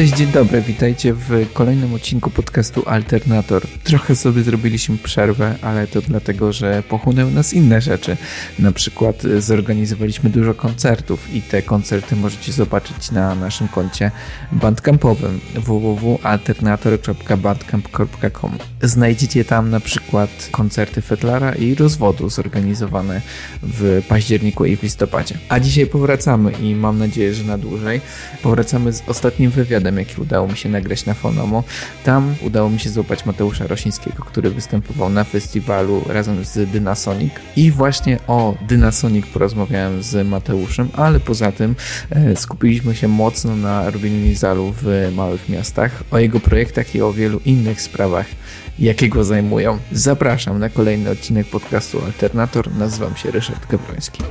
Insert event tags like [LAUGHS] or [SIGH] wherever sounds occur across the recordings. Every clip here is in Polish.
Cześć, dzień dobry, witajcie w kolejnym odcinku podcastu Alternator. Trochę sobie zrobiliśmy przerwę, ale to dlatego, że pochłonęły nas inne rzeczy. Na przykład zorganizowaliśmy dużo koncertów i te koncerty możecie zobaczyć na naszym koncie bandcampowym www.alternator.bandcamp.com. Znajdziecie tam na przykład koncerty Fetlara i Rozwodu zorganizowane w październiku i w listopadzie. A dzisiaj powracamy i mam nadzieję, że na dłużej. Powracamy z ostatnim wywiadem jaki udało mi się nagrać na Fonomo. Tam udało mi się złapać Mateusza Rosińskiego, który występował na festiwalu razem z Dynasonic i właśnie o Dynasonic porozmawiałem z Mateuszem, ale poza tym e, skupiliśmy się mocno na robieniu nizalu w małych miastach, o jego projektach i o wielu innych sprawach, jakiego zajmują. Zapraszam na kolejny odcinek podcastu Alternator. Nazywam się Ryszard Gawroński.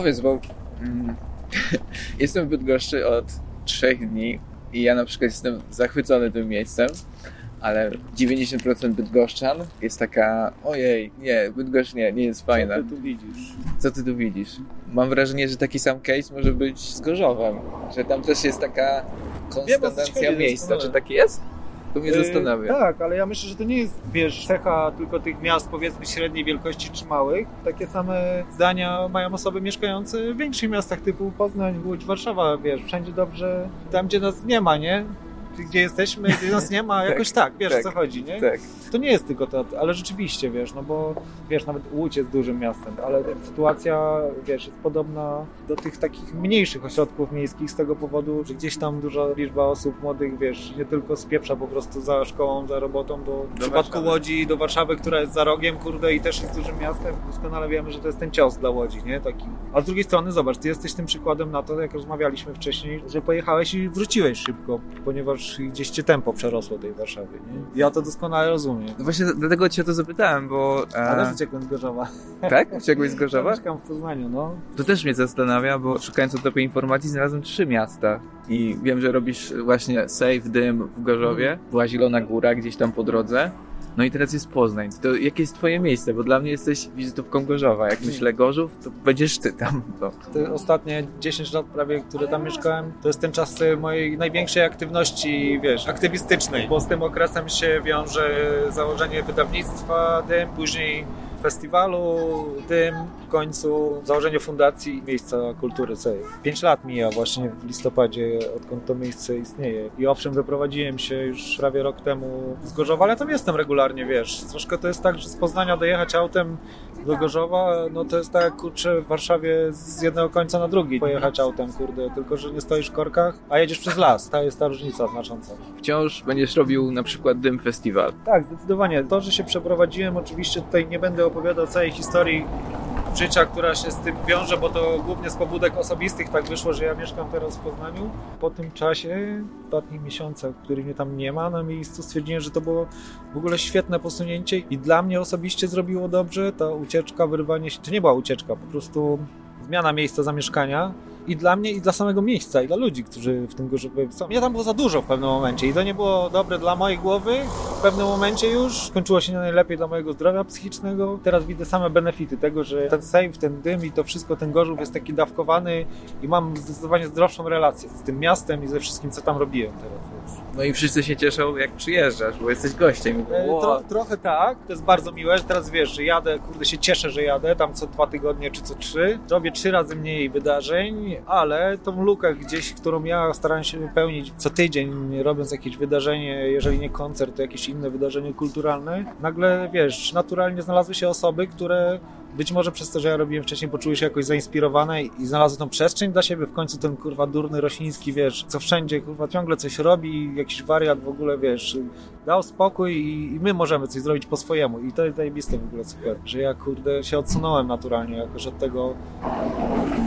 Powiedz, bo mm, [LAUGHS] jestem w Bydgoszczy od trzech dni i ja na przykład jestem zachwycony tym miejscem, ale 90% Bydgoszczan jest taka, ojej, nie, Bydgoszcz nie, nie jest fajna. Co ty tu widzisz? Co ty tu widzisz? Mam wrażenie, że taki sam case może być z Gorzowem, że tam też jest taka konstancja miejsca. Czy tak jest? To mnie zastanawia. tak, ale ja myślę, że to nie jest, wiesz, cecha tylko tych miast powiedzmy średniej wielkości czy małych. Takie same zdania mają osoby mieszkające w większych miastach typu Poznań, Łódź, Warszawa, wiesz, wszędzie dobrze, tam gdzie nas nie ma, nie? Gdzie jesteśmy, gdzie nas nie ma, [LAUGHS] jakoś tak, wiesz tak, o co chodzi, nie? Tak. To nie jest tylko to, ale rzeczywiście, wiesz, no bo wiesz, nawet Łódź jest dużym miastem, ale sytuacja, wiesz, jest podobna do tych takich mniejszych ośrodków miejskich z tego powodu, że gdzieś tam duża liczba osób młodych, wiesz, nie tylko spieprza po prostu za szkołą, za robotą, do, w przypadku Warszawy. Łodzi do Warszawy, która jest za rogiem, kurde, i też jest dużym miastem, doskonale wiemy, że to jest ten cios dla Łodzi, nie? Taki. A z drugiej strony, zobacz, ty jesteś tym przykładem na to, jak rozmawialiśmy wcześniej, że pojechałeś i wróciłeś szybko, ponieważ gdzieś cię tempo przerosło tej Warszawy, nie? Ja to doskonale rozumiem. No właśnie dlatego cię o to zapytałem, bo... A E, też uciekłem z Gorzowa. tak? Uciekłeś z [LAUGHS] Gorzowa? Mieszkam w Poznaniu, no. To też mnie zastanawia, bo szukając o tobie informacji znalazłem trzy miasta. I wiem, że robisz właśnie Save Dym w Gorzowie, była Zielona Góra gdzieś tam po drodze. No i teraz jest Poznań. To jakie jest twoje miejsce? Bo dla mnie jesteś wizytówką Gorzowa. Jak myślę Gorzów, to będziesz ty tam. To. Te ostatnie 10 lat prawie, które tam mieszkałem, to jest ten czas e, mojej największej aktywności, wiesz, aktywistycznej, bo z tym okresem się wiąże założenie wydawnictwa Dym, później festiwalu Dym, w końcu założenie fundacji Miejsca Kultury Save. Pięć lat mija właśnie w listopadzie, odkąd to miejsce istnieje. I owszem, wyprowadziłem się już prawie rok temu z Gorzowa, ale tam jestem regularnie, wiesz. Troszkę to jest tak, że z Poznania dojechać autem do Gorzowa, no to jest tak, jak, kurczę, w Warszawie z jednego końca na drugi pojechać autem, kurde, tylko że nie stoisz w korkach, a jedziesz przez las. Ta jest ta różnica znacząca. Wciąż będziesz robił na przykład Dym Festiwal. Tak, zdecydowanie. To, że się przeprowadziłem, oczywiście tutaj nie będę opowiadał całej historii życia, która się z tym wiąże, bo to głównie z pobudek osobistych tak wyszło, że ja mieszkam teraz w Poznaniu. Po tym czasie, ostatnich miesiącach, których mnie tam nie ma na miejscu, stwierdziłem, że to było w ogóle świetne posunięcie i dla mnie osobiście zrobiło dobrze ta ucieczka, wyrwanie się, to nie była ucieczka, po prostu zmiana miejsca zamieszkania i dla mnie, i dla samego miejsca, i dla ludzi, którzy w tym Gorzowie są. Mnie tam było za dużo w pewnym momencie i to nie było dobre dla mojej głowy w pewnym momencie już. Skończyło się nie najlepiej dla mojego zdrowia psychicznego. Teraz widzę same benefity tego, że ten save, ten dym i to wszystko, ten Gorzów jest taki dawkowany i mam zdecydowanie zdrowszą relację z tym miastem i ze wszystkim, co tam robiłem teraz. No i wszyscy się cieszą, jak przyjeżdżasz, bo jesteś gościem. E, Wow. Tro, trochę tak, to jest bardzo miłe, że teraz wiesz, że jadę, kurde się cieszę, że jadę, tam co dwa tygodnie czy co trzy, robię trzy razy mniej wydarzeń, ale tą lukę gdzieś, którą ja starałem się wypełnić co tydzień, robiąc jakieś wydarzenie, jeżeli nie koncert, to jakieś inne wydarzenie kulturalne, nagle wiesz, naturalnie znalazły się osoby, które być może przez to, że ja robiłem wcześniej, poczuły się jakoś zainspirowane i znalazły tą przestrzeń dla siebie. W końcu ten kurwa durny Rosiński, wiesz, co wszędzie kurwa ciągle coś robi, jakiś wariat w ogóle, wiesz, dał spokój i, i my możemy coś zrobić po swojemu. I to jest zajebiste w ogóle super, że ja kurde się odsunąłem naturalnie jakoś od tego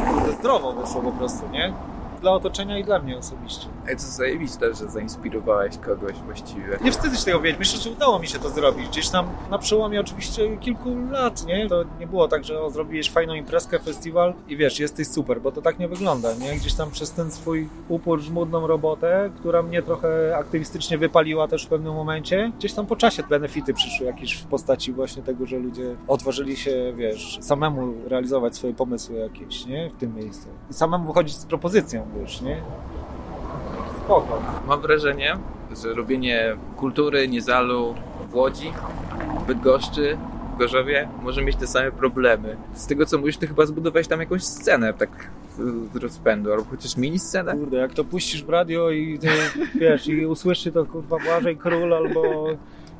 kurde zdrowo wyszło po prostu, nie? Dla otoczenia i dla mnie osobiście. Ej, to zajebiste, że zainspirowałeś kogoś właściwie. Nie wstydzę się tego wiedzieć. Myślę, że udało mi się to zrobić. Gdzieś tam na przełomie oczywiście kilku lat, nie? To nie było tak, że o, zrobiłeś fajną imprezkę, festiwal i wiesz, jesteś super, bo to tak nie wygląda, nie? Gdzieś tam przez ten swój upór, żmudną robotę, która mnie trochę aktywistycznie wypaliła też w pewnym momencie, gdzieś tam po czasie benefity przyszły jakieś w postaci właśnie tego, że ludzie odważyli się, wiesz, samemu realizować swoje pomysły jakieś, nie? W tym miejscu. I samemu wychodzić z propozycją, wiesz, nie? Spoko. Mam wrażenie, że robienie kultury, niezalu w Łodzi, w Bydgoszczy, w Gorzowie może mieć te same problemy. Z tego co mówisz, ty chyba zbudowałeś tam jakąś scenę tak z rozpędu, albo chociaż mini scenę. Kurde, jak to puścisz w radio i ty, wiesz, i usłyszy to kurwa Błażej Król albo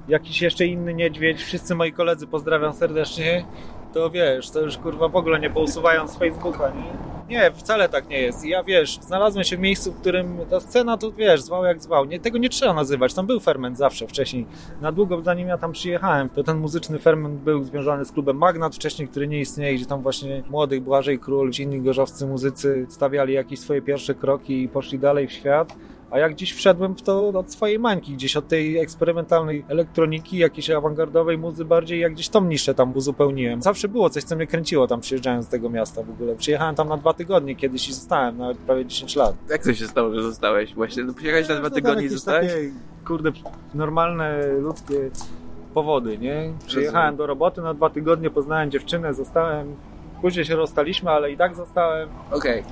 jakiś jeszcze inny niedźwiedź, wszyscy moi koledzy pozdrawiam serdecznie, to wiesz, to już kurwa w ogóle nie pousuwają z Facebooka, nie? Nie, wcale tak nie jest. Ja wiesz, znalazłem się w miejscu, w którym ta scena to wiesz, zwał jak zwał. Nie, tego nie trzeba nazywać. Tam był ferment zawsze wcześniej. Na długo zanim ja tam przyjechałem, to ten muzyczny ferment był związany z klubem Magnat wcześniej, który nie istnieje, gdzie tam właśnie młodych Błażej Król, ci inni gorzowscy muzycy stawiali jakieś swoje pierwsze kroki i poszli dalej w świat. A jak gdzieś wszedłem w to od swojej mańki, gdzieś od tej eksperymentalnej elektroniki, jakiejś awangardowej muzy bardziej, jak gdzieś tą niszę tam uzupełniłem. Zawsze było coś, co mnie kręciło tam przyjeżdżając z tego miasta w ogóle. Przyjechałem tam na dwa tygodnie kiedyś i zostałem, nawet prawie 10 lat. Jak to się stało, że zostałeś właśnie? No, przyjechałeś na dwa tygodnie i zostałeś? Takie, kurde, normalne ludzkie powody, nie? Przyjechałem do roboty na dwa tygodnie, poznałem dziewczynę, zostałem. Później się rozstaliśmy, ale i tak zostałem. Okej.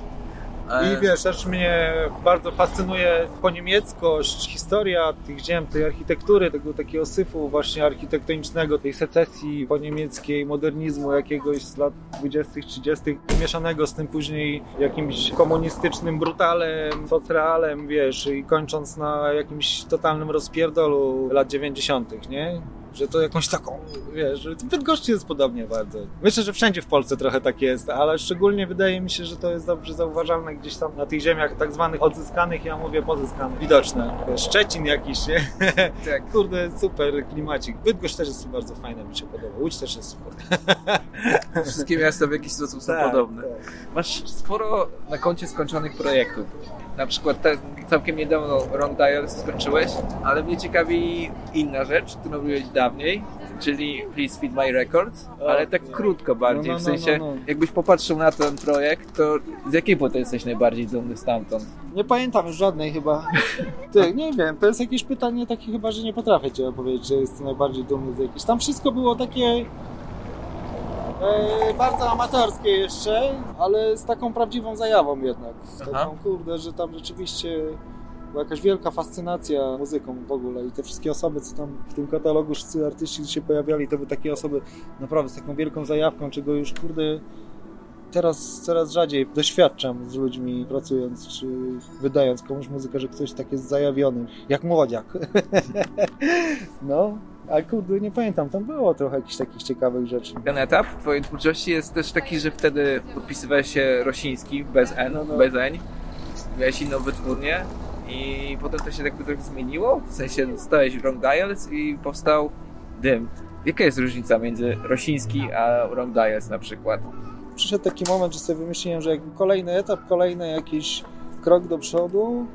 I wiesz, też mnie bardzo fascynuje poniemieckość, historia tych ziem, tej architektury, tego takiego syfu właśnie architektonicznego, tej secesji poniemieckiej, modernizmu jakiegoś z lat 20 30 mieszanego z tym później jakimś komunistycznym brutalem, socrealem, wiesz, i kończąc na jakimś totalnym rozpierdolu lat 90., nie? Że to jakąś taką, wiesz, że w Bydgoszczy jest podobnie bardzo. Myślę, że wszędzie w Polsce trochę tak jest, ale szczególnie wydaje mi się, że to jest dobrze zauważalne gdzieś tam na tych ziemiach tak zwanych odzyskanych, ja mówię pozyskanych, widoczne. Szczecin jakiś, nie? [LAUGHS] Tak. Kurde, super klimacik. Bydgoszcz też jest bardzo fajne, mi się podoba. Łódź też jest super. [LAUGHS] Wszystkie miasta w jakiś sposób są tak, podobne. Tak. Masz sporo na koncie skończonych projektów. Na przykład te, całkiem niedawno Wrong Dial skończyłeś, ale mnie ciekawi inna rzecz, którą robiłeś dawniej, czyli Please Feed My Records, ale tak krótko bardziej, no, no, w sensie no, no, no, jakbyś popatrzył na ten projekt, to z jakiej płyty jesteś najbardziej dumny stamtąd? Nie pamiętam już żadnej chyba. Ty, nie wiem, to jest jakieś pytanie takie chyba, że nie potrafię Ci opowiedzieć, że jestem najbardziej dumny z jakiejś. Tam wszystko było takie E, bardzo amatorskie jeszcze, ale z taką prawdziwą zajawą jednak. Z taką, kurde, że tam rzeczywiście była jakaś wielka fascynacja muzyką w ogóle i te wszystkie osoby, co tam w tym katalogu wszyscy artyści się pojawiali, to były takie osoby naprawdę z taką wielką zajawką, czego już, kurde, teraz coraz rzadziej doświadczam z ludźmi pracując, czy wydając komuś muzykę, że ktoś tak jest zajawiony, jak młodziak. [LAUGHS] no, ale kurde, nie pamiętam, tam było trochę jakichś takich ciekawych rzeczy. Ten etap twojej twórczości jest też taki, że wtedy podpisywałeś się Rosiński, bez N, no, no. bez N, miałeś inną wytwórnię i potem to się jakby trochę zmieniło, w sensie stałeś Wrong Dials i powstał Dym. Jaka jest różnica między Rosiński a Wrong Dials na przykład? Przyszedł taki moment, że sobie wymyśliłem, że jakby kolejny etap, kolejny jakiś krok do przodu,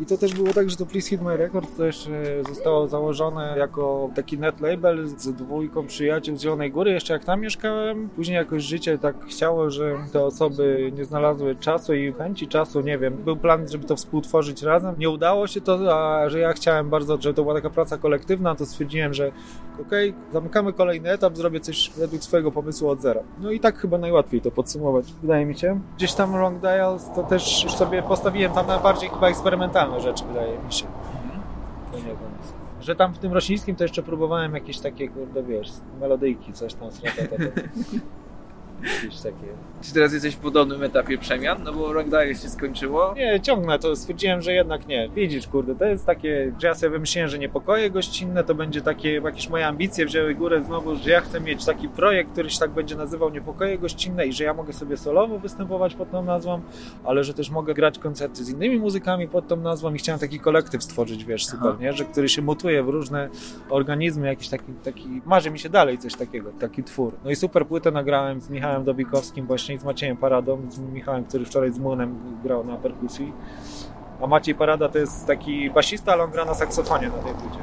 i to też było tak, że to Please Hit My Records też zostało założone jako taki net label z dwójką przyjaciół z Zielonej Góry, jeszcze jak tam mieszkałem. Później jakoś życie tak chciało, że te osoby nie znalazły czasu i chęci czasu, nie wiem. Był plan, żeby to współtworzyć razem. Nie udało się to, a że ja chciałem bardzo, żeby to była taka praca kolektywna, to stwierdziłem, że okej, okay, zamykamy kolejny etap, zrobię coś według swojego pomysłu od zera. No i tak chyba najłatwiej to podsumować, wydaje mi się. Gdzieś tam Long Dials to też już sobie postawiłem tam na bardziej chyba eksperymentalne rzeczy, wydaje mi się. Mhm. Że tam w tym rosyjskim to jeszcze próbowałem jakieś takie, kurde, wiesz, melodyjki, coś tam. [LAUGHS] Jakieś takie. Czy teraz jesteś w podobnym etapie przemian? No bo Rock Dice się skończyło. Nie, ciągnę to. Stwierdziłem, że jednak nie. Widzisz, kurde, to jest takie, że ja sobie wymyśliłem, że niepokoje gościnne to będzie takie, jakieś moje ambicje wzięły górę znowu, że ja chcę mieć taki projekt, który się tak będzie nazywał Niepokoje gościnne i że ja mogę sobie solowo występować pod tą nazwą, ale że też mogę grać koncerty z innymi muzykami pod tą nazwą i chciałem taki kolektyw stworzyć, wiesz, super, Aha. nie? Że który się mutuje w różne organizmy, jakiś taki, taki, marzy mi się dalej coś takiego, taki twór. No i super płytę nagrałem z Michałem Michałem Dobikowskim właśnie i z Maciejem Paradą, z Michałem, który wczoraj z Młynem grał na perkusji. A Maciej Parada to jest taki basista, ale on gra na saksofonie na tej płycie,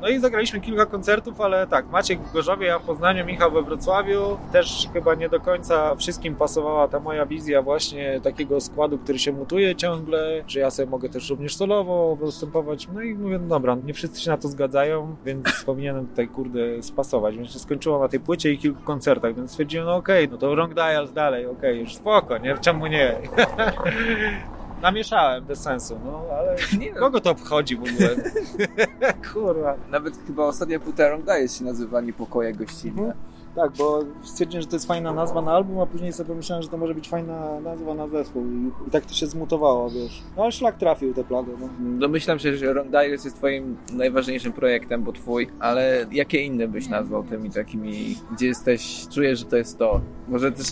No i zagraliśmy kilka koncertów, ale tak, Maciek w Gorzowie, ja w Poznaniu, Michał we Wrocławiu. Też chyba nie do końca wszystkim pasowała ta moja wizja właśnie takiego składu, który się mutuje ciągle, że ja sobie mogę też również solowo występować. No i mówię, no dobra, nie wszyscy się na to zgadzają, więc [LAUGHS] powinienem tutaj, kurde, spasować. Więc się skończyło na tej płycie i kilku koncertach, więc stwierdziłem, no okej, okay, no to Wrong Dials dalej, okej, okay, już spoko, nie? Czemu nie? [LAUGHS] Namieszałem bez sensu, no ale [LAUGHS] nie no. kogo to obchodzi w ogóle? [LAUGHS] Kurwa. Nawet chyba ostatnia płyta Rong Daje się nazywa Niepokoje gościnne. Mhm. Tak, bo stwierdziłem, że to jest fajna nazwa na album, a później sobie pomyślałem, że to może być fajna nazwa na zespół i, i tak to się zmutowało, wiesz. No ale szlak trafił te plany, no. Domyślam się, że Ron Darius jest twoim najważniejszym projektem, bo twój, ale jakie inne byś nazwał tymi takimi, gdzie jesteś, czujesz, że to jest to? Może też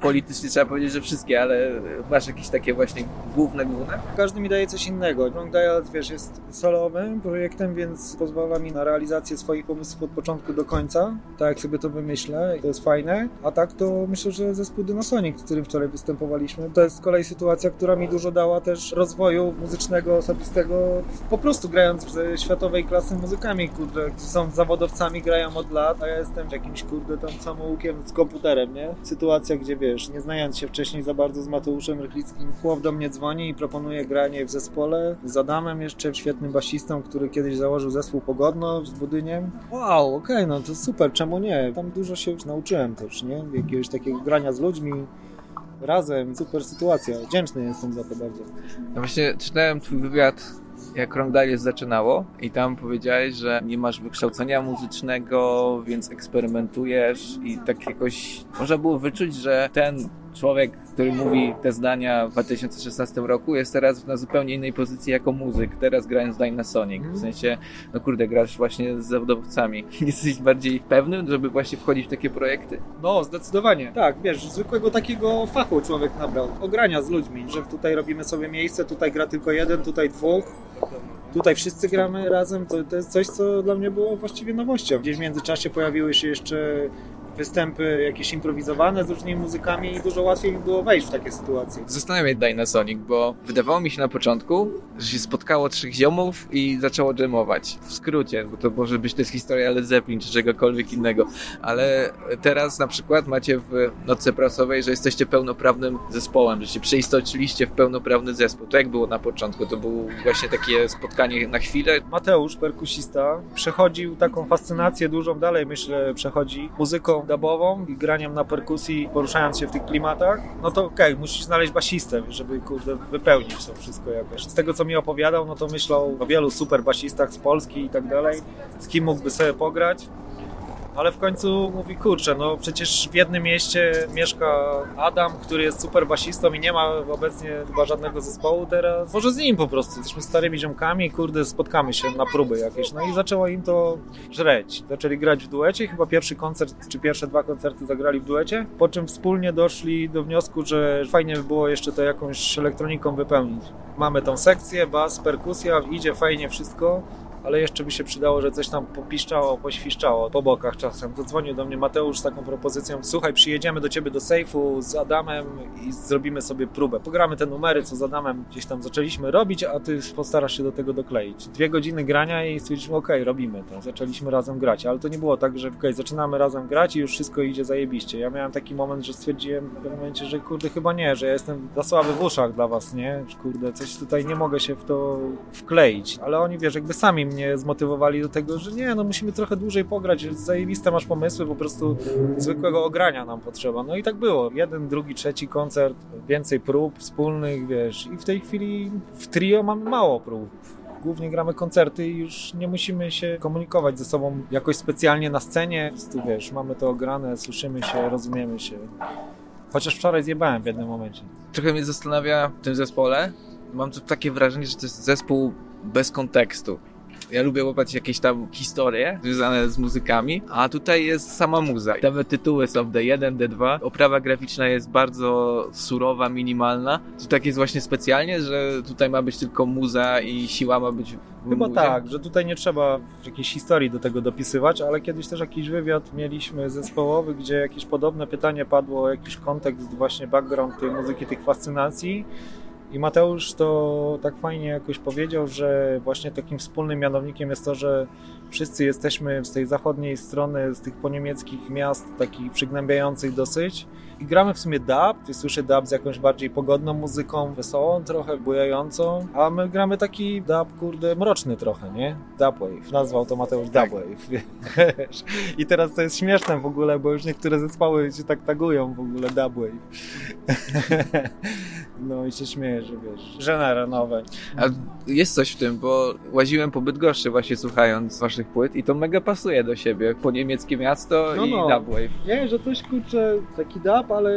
politycznie trzeba powiedzieć, że wszystkie, ale masz jakieś takie właśnie główne, główne? Każdy mi daje coś innego. Long Dial, wiesz, jest solowym projektem, więc pozwala mi na realizację swoich pomysłów od początku do końca, tak jak sobie to wymyślę to jest fajne. A tak to myślę, że zespół Dynasonic, z którym wczoraj występowaliśmy, to jest z kolei sytuacja, która mi dużo dała też rozwoju muzycznego, osobistego, po prostu grając ze światowej klasy muzykami, kurde, którzy są zawodowcami, grają od lat, a ja jestem jakimś, kurde, tam samoukiem z komputerem, nie? Sytuacja, gdzie wiesz, nie znając się wcześniej za bardzo z Mateuszem Rychlickim, chłop do mnie dzwoni i proponuje granie w zespole z Adamem jeszcze, świetnym basistą, który kiedyś założył zespół Pogodno z Budyniem. Wow, okej, okay, no to super, czemu nie? Tam dużo się już nauczyłem też, nie? Jakiegoś takiego grania z ludźmi, razem, super sytuacja. Wdzięczny jestem za to bardzo. No właśnie czytałem twój wywiad jak Rongdalies zaczynało i tam powiedziałeś, że nie masz wykształcenia muzycznego, więc eksperymentujesz i tak jakoś można było wyczuć, że ten człowiek, który mówi te zdania w 2016 roku, jest teraz na zupełnie innej pozycji jako muzyk, teraz grając Dynasonic. W Mhm. sensie, no kurde, grasz właśnie z zawodowcami. [LAUGHS] Jesteś bardziej pewny, żeby właśnie wchodzić w takie projekty? No, zdecydowanie. Tak, wiesz, zwykłego takiego fachu człowiek nabrał. Ogrania z ludźmi, że tutaj robimy sobie miejsce, tutaj gra tylko jeden, tutaj dwóch. Tutaj wszyscy gramy razem, to, to jest coś, co dla mnie było właściwie nowością. Gdzieś w międzyczasie pojawiły się jeszcze występy jakieś improwizowane z różnymi muzykami i dużo łatwiej mi było wejść w takie sytuacje. Zastanawiam się Dynasonic, bo wydawało mi się na początku, że się spotkało trzech ziomów i zaczęło dżemować. W skrócie, bo to może być też historia Led Zeppelin czy czegokolwiek innego. Ale teraz na przykład macie w notce prasowej, że jesteście pełnoprawnym zespołem, że się przeistoczyliście w pełnoprawny zespół. To jak było na początku? To było właśnie takie spotkanie na chwilę? Mateusz, perkusista, przechodził taką fascynację dużą, dalej myślę, przechodzi muzyką dubową i graniem na perkusji, poruszając się w tych klimatach. No to okej, musisz znaleźć basistę, żeby kurde wypełnić to wszystko jakoś. Z tego co mi opowiadał, no to myślał o wielu super basistach z Polski i tak dalej, z kim mógłby sobie pograć. Ale w końcu mówi, kurczę, no przecież w jednym mieście mieszka Adam, który jest super basistą i nie ma obecnie chyba żadnego zespołu teraz. Może z nim po prostu, jesteśmy starymi ziomkami, kurde, spotkamy się na próby jakieś. No i zaczęło im to żreć. Zaczęli grać w duecie, chyba pierwszy koncert, czy pierwsze dwa koncerty zagrali w duecie, po czym wspólnie doszli do wniosku, że fajnie by było jeszcze to jakąś elektroniką wypełnić. Mamy tą sekcję, bas, perkusja, idzie fajnie wszystko, ale jeszcze by się przydało, że coś tam popiszczało, poświszczało po bokach czasem. Zadzwonił do mnie Mateusz z taką propozycją, słuchaj, przyjedziemy do ciebie do sejfu z Adamem i zrobimy sobie próbę. Pogramy te numery, co z Adamem gdzieś tam zaczęliśmy robić, a ty postarasz się do tego dokleić. Dwie godziny grania i stwierdziliśmy, okej, robimy to. Zaczęliśmy razem grać, ale to nie było tak, że okej, zaczynamy razem grać i już wszystko idzie zajebiście. Ja miałem taki moment, że stwierdziłem w pewnym momencie, że kurde, chyba nie, że ja jestem za słaby w uszach dla was, nie? Kurde, coś tutaj nie mogę się w to wkleić. Ale oni, wiesz, jakby sami mnie zmotywowali do tego, że nie, no musimy trochę dłużej pograć, zajebiste masz pomysły, po prostu zwykłego ogrania nam potrzeba. No i tak było. Jeden, drugi, trzeci koncert, więcej prób wspólnych, wiesz. I w tej chwili w trio mamy mało prób. Głównie gramy koncerty i już nie musimy się komunikować ze sobą jakoś specjalnie na scenie. Prostu, wiesz, mamy to ograne, słyszymy się, rozumiemy się. Chociaż wczoraj zjebałem w jednym momencie. Trochę mnie zastanawia w tym zespole. Mam tu takie wrażenie, że to jest zespół bez kontekstu. Ja lubię łapać jakieś tam historie związane z muzykami, a tutaj jest sama muza. Nawet tytuły są D1, D2. Oprawa graficzna jest bardzo surowa, minimalna. Czy tak jest właśnie specjalnie, że tutaj ma być tylko muza i siła ma być w Chyba muzie? tak, że tutaj nie trzeba jakiejś historii do tego dopisywać, ale kiedyś też jakiś wywiad mieliśmy zespołowy, gdzie jakieś podobne pytanie padło, jakiś kontekst, właśnie background tej muzyki, tych fascynacji. I Mateusz to tak fajnie jakoś powiedział, że właśnie takim wspólnym mianownikiem jest to, że wszyscy jesteśmy z tej zachodniej strony, z tych poniemieckich miast, takich przygnębiających dosyć. I gramy w sumie dub, ty słyszy dub z jakąś bardziej pogodną muzyką, wesołą trochę, bujającą, a my gramy taki dub, kurde, mroczny trochę, nie? Dubwave, nazwał to Mateusz Dubwave, [LAUGHS] wiesz. I teraz to jest śmieszne w ogóle, bo już niektóre zespoły się tak tagują w ogóle Dubwave. [LAUGHS] No i się śmieję, że wiesz, żenera nowe. A jest coś w tym, bo łaziłem po Bydgoszczy właśnie słuchając waszych płyt i to mega pasuje do siebie. Po niemieckie miasto No, i no. dubwave. Nie, że coś kurczę, taki dub, ale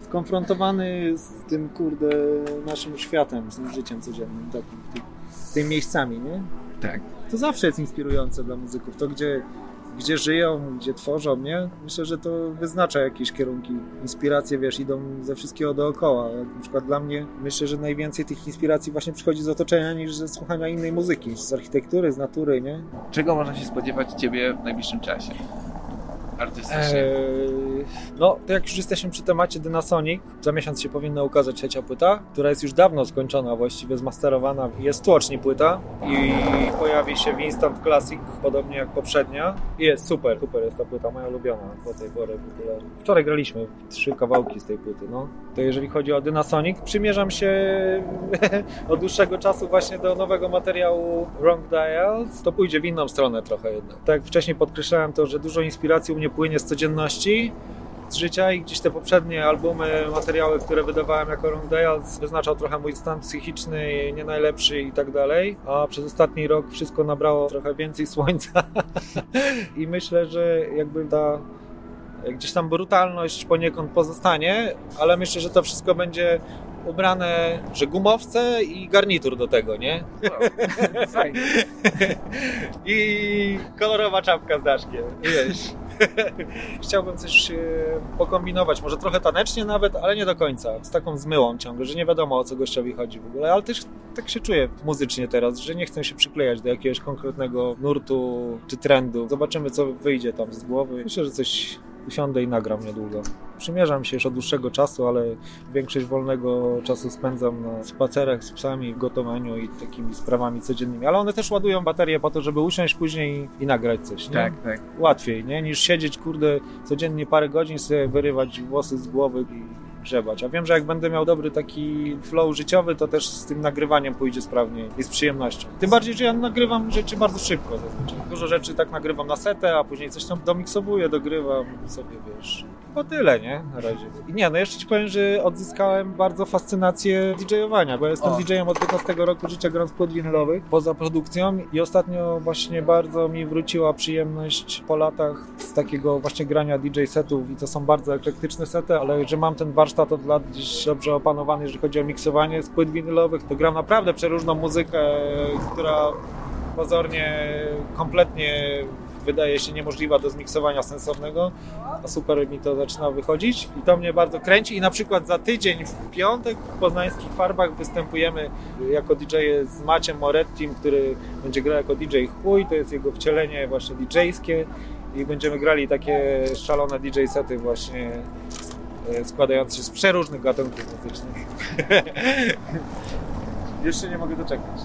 skonfrontowany z tym kurde naszym światem, z tym życiem codziennym, takim, z tymi miejscami, nie? Tak. To zawsze jest inspirujące dla muzyków, to gdzie, gdzie żyją, gdzie tworzą, nie? Myślę, że to wyznacza jakieś kierunki. Inspiracje, wiesz, idą ze wszystkiego dookoła. Na przykład dla mnie, myślę, że najwięcej tych inspiracji właśnie przychodzi z otoczenia niż ze słuchania innej muzyki, z architektury, z natury, nie? Czego można się spodziewać ciebie w najbliższym czasie? Artystycznie. Eee, no, to jak już jesteśmy przy temacie Dynasonic, za miesiąc się powinna ukazać trzecia płyta, która jest już dawno skończona, właściwie zmasterowana. Jest tłoczni płyta i pojawi się w Instant Classic, podobnie jak poprzednia. I jest super, super jest ta płyta, moja ulubiona do tej pory w ogóle. Wczoraj graliśmy trzy kawałki z tej płyty, no. To jeżeli chodzi o Dynasonic, przymierzam się [LAUGHS] od dłuższego czasu właśnie do nowego materiału Wrong Dials. To pójdzie w inną stronę trochę jednak. Tak jak wcześniej podkreślałem to, że dużo inspiracji u mnie płynie z codzienności, z życia i gdzieś te poprzednie albumy, materiały, które wydawałem jako Long Dials wyznaczał trochę mój stan psychiczny, nie najlepszy i tak dalej, a przez ostatni rok wszystko nabrało trochę więcej słońca [LAUGHS] i myślę, że jakby ta gdzieś tam brutalność poniekąd pozostanie, ale myślę, że to wszystko będzie ubrane, że gumowce i garnitur do tego, nie? Wow. [LAUGHS] Fajnie. I kolorowa czapka z daszkiem. Wiesz. [LAUGHS] Chciałbym coś e, pokombinować, może trochę tanecznie nawet, ale nie do końca. Z taką zmyłą ciągle, że nie wiadomo o co gościowi chodzi w ogóle, ale też tak się czuję muzycznie teraz, że nie chcę się przyklejać do jakiegoś konkretnego nurtu czy trendu. Zobaczymy co wyjdzie tam z głowy. Myślę, że coś usiądę i nagram niedługo. Przymierzam się już od dłuższego czasu, ale większość wolnego czasu spędzam na spacerach z psami, w gotowaniu i takimi sprawami codziennymi. Ale one też ładują baterię po to, żeby usiąść później i, i nagrać coś. Nie? Tak, tak. Łatwiej, nie? Niż siedzieć, kurde, codziennie parę godzin sobie wyrywać włosy z głowy i grzebać. A wiem, że jak będę miał dobry taki flow życiowy, to też z tym nagrywaniem pójdzie sprawniej i z przyjemnością. Tym bardziej, że ja nagrywam rzeczy bardzo szybko zazwyczaj. Dużo rzeczy tak nagrywam na setę, a później coś tam domiksowuję, dogrywam sobie, wiesz. Po tyle, nie? Na razie. I nie, no jeszcze ci powiem, że odzyskałem bardzo fascynację DJ-owania, bo ja jestem. DJ-em od 15 roku życia, grając płyt winylowych, poza produkcją i ostatnio właśnie bardzo mi wróciła przyjemność po latach z takiego właśnie grania DJ-setów i to są bardzo eklektyczne sety, ale że mam ten warsztat od lat gdzieś dobrze opanowany, jeżeli chodzi o miksowanie z płyt winylowych, to gram naprawdę przeróżną muzykę, która pozornie kompletnie wydaje się niemożliwa do zmiksowania sensownego, a super mi to zaczyna wychodzić i to mnie bardzo kręci. I na przykład za tydzień w piątek w poznańskich farbach występujemy jako DJ z Maciem Morettim, który będzie grał jako DJ Chuj, to jest jego wcielenie właśnie DJ-skie i będziemy grali takie szalone DJ sety właśnie e, składające się z przeróżnych gatunków muzycznych. [LAUGHS] Jeszcze nie mogę doczekać.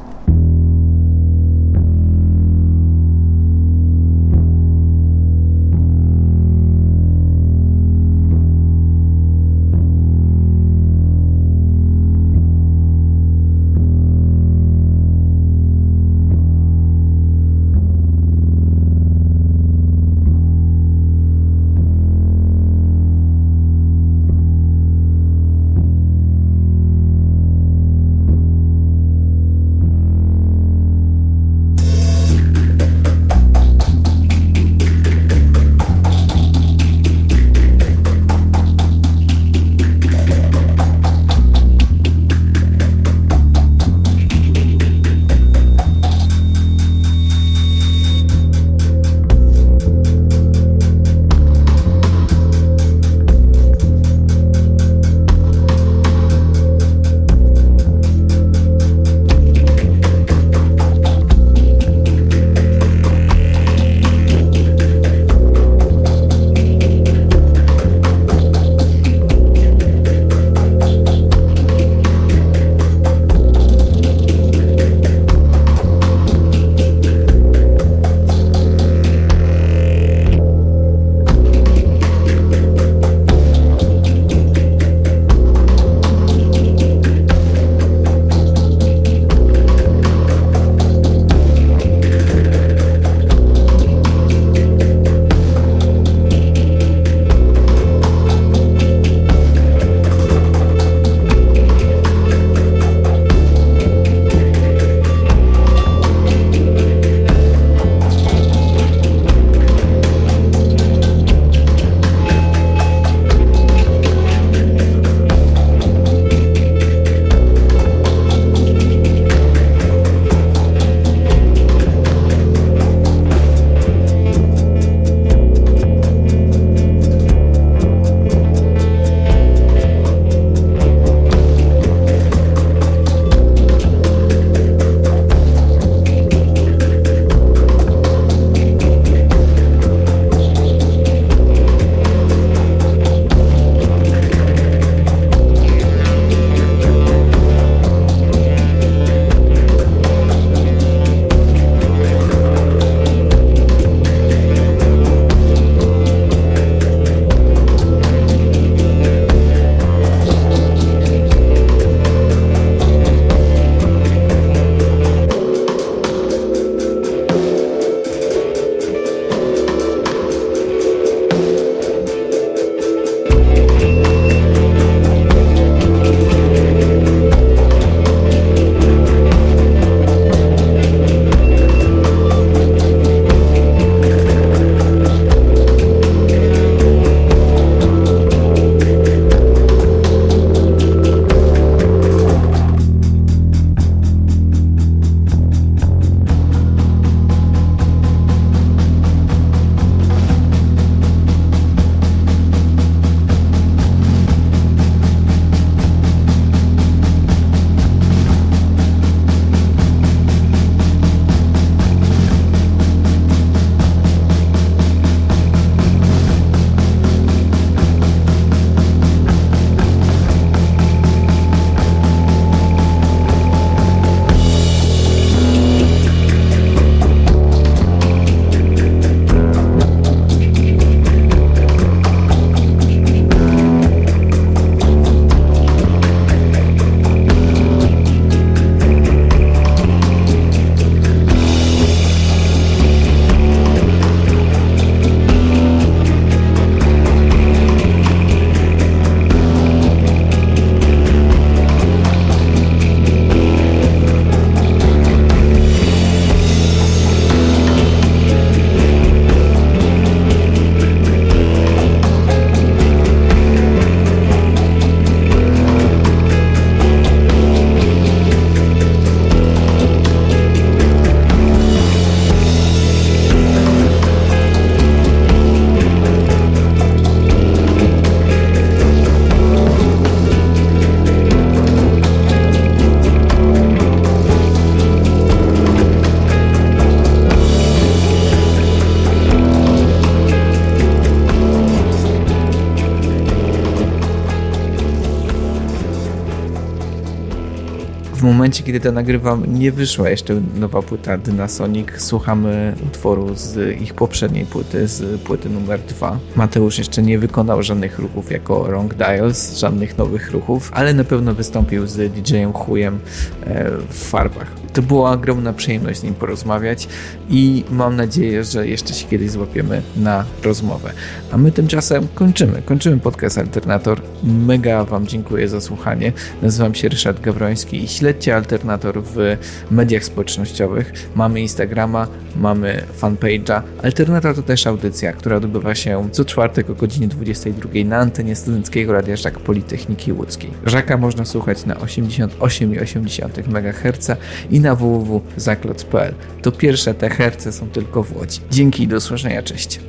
Momencie, kiedy to nagrywam, nie wyszła jeszcze nowa płyta Dynasonic. Słuchamy utworu z ich poprzedniej płyty, z płyty numer dwa. Mateusz jeszcze nie wykonał żadnych ruchów jako Wrong Dials, żadnych nowych ruchów, ale na pewno wystąpił z DJ-em Chujem e, w farbach. To była ogromna przyjemność z nim porozmawiać i mam nadzieję, że jeszcze się kiedyś złapiemy na rozmowę. A my tymczasem kończymy. Kończymy podcast Alternator. Mega Wam dziękuję za słuchanie. Nazywam się Ryszard Gawroński i śledźcie Alternator w mediach społecznościowych. Mamy Instagrama, mamy fanpage'a. Alternator to też audycja, która odbywa się co czwartek o godzinie 22 na antenie Studenckiego Radia Żak Politechniki Łódzkiej. Żaka można słuchać na 88,8 MHz i na www.zakloc.pl. To pierwsze te herce są tylko w Łodzi. Dzięki i do usłyszenia. Cześć.